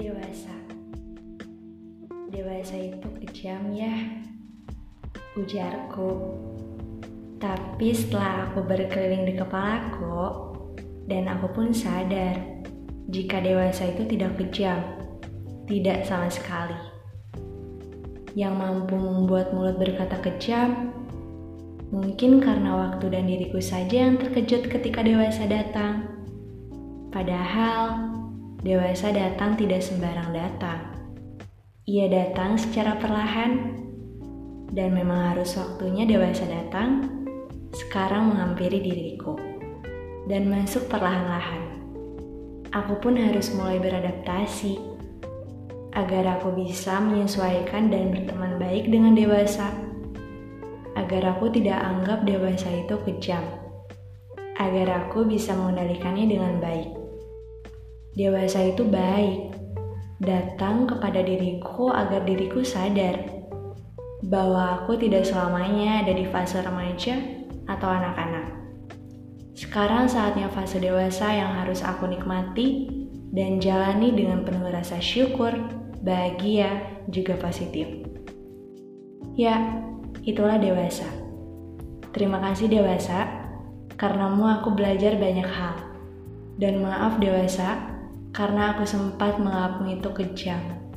Dewasa. Dewasa itu kejam ya Ujarku Tapi setelah aku berkeliling di kepalaku Dan aku pun sadar Jika dewasa itu tidak kejam Tidak sama sekali. Yang mampu membuat mulut berkata kejam Mungkin karena waktu dan diriku saja yang terkejut ketika dewasa datang. Padahal dewasa datang tidak sembarang datang. Ia datang secara perlahan, dan memang harus waktunya dewasa datang, sekarang menghampiri diriku, dan masuk perlahan-lahan. Aku pun harus mulai beradaptasi, agar aku bisa menyesuaikan dan berteman baik dengan dewasa, agar aku tidak anggap dewasa itu kejam, agar aku bisa mengendalikannya dengan baik. Dewasa itu baik, datang kepada diriku agar diriku sadar bahwa aku tidak selamanya ada di fase remaja atau anak-anak. Sekarang saatnya fase dewasa yang harus aku nikmati dan jalani dengan penuh rasa syukur, bahagia, juga positif. Ya, itulah dewasa. Terima kasih dewasa, karenamu aku belajar banyak hal. Dan maaf dewasa, karena aku sempat menganggapmu itu kejam.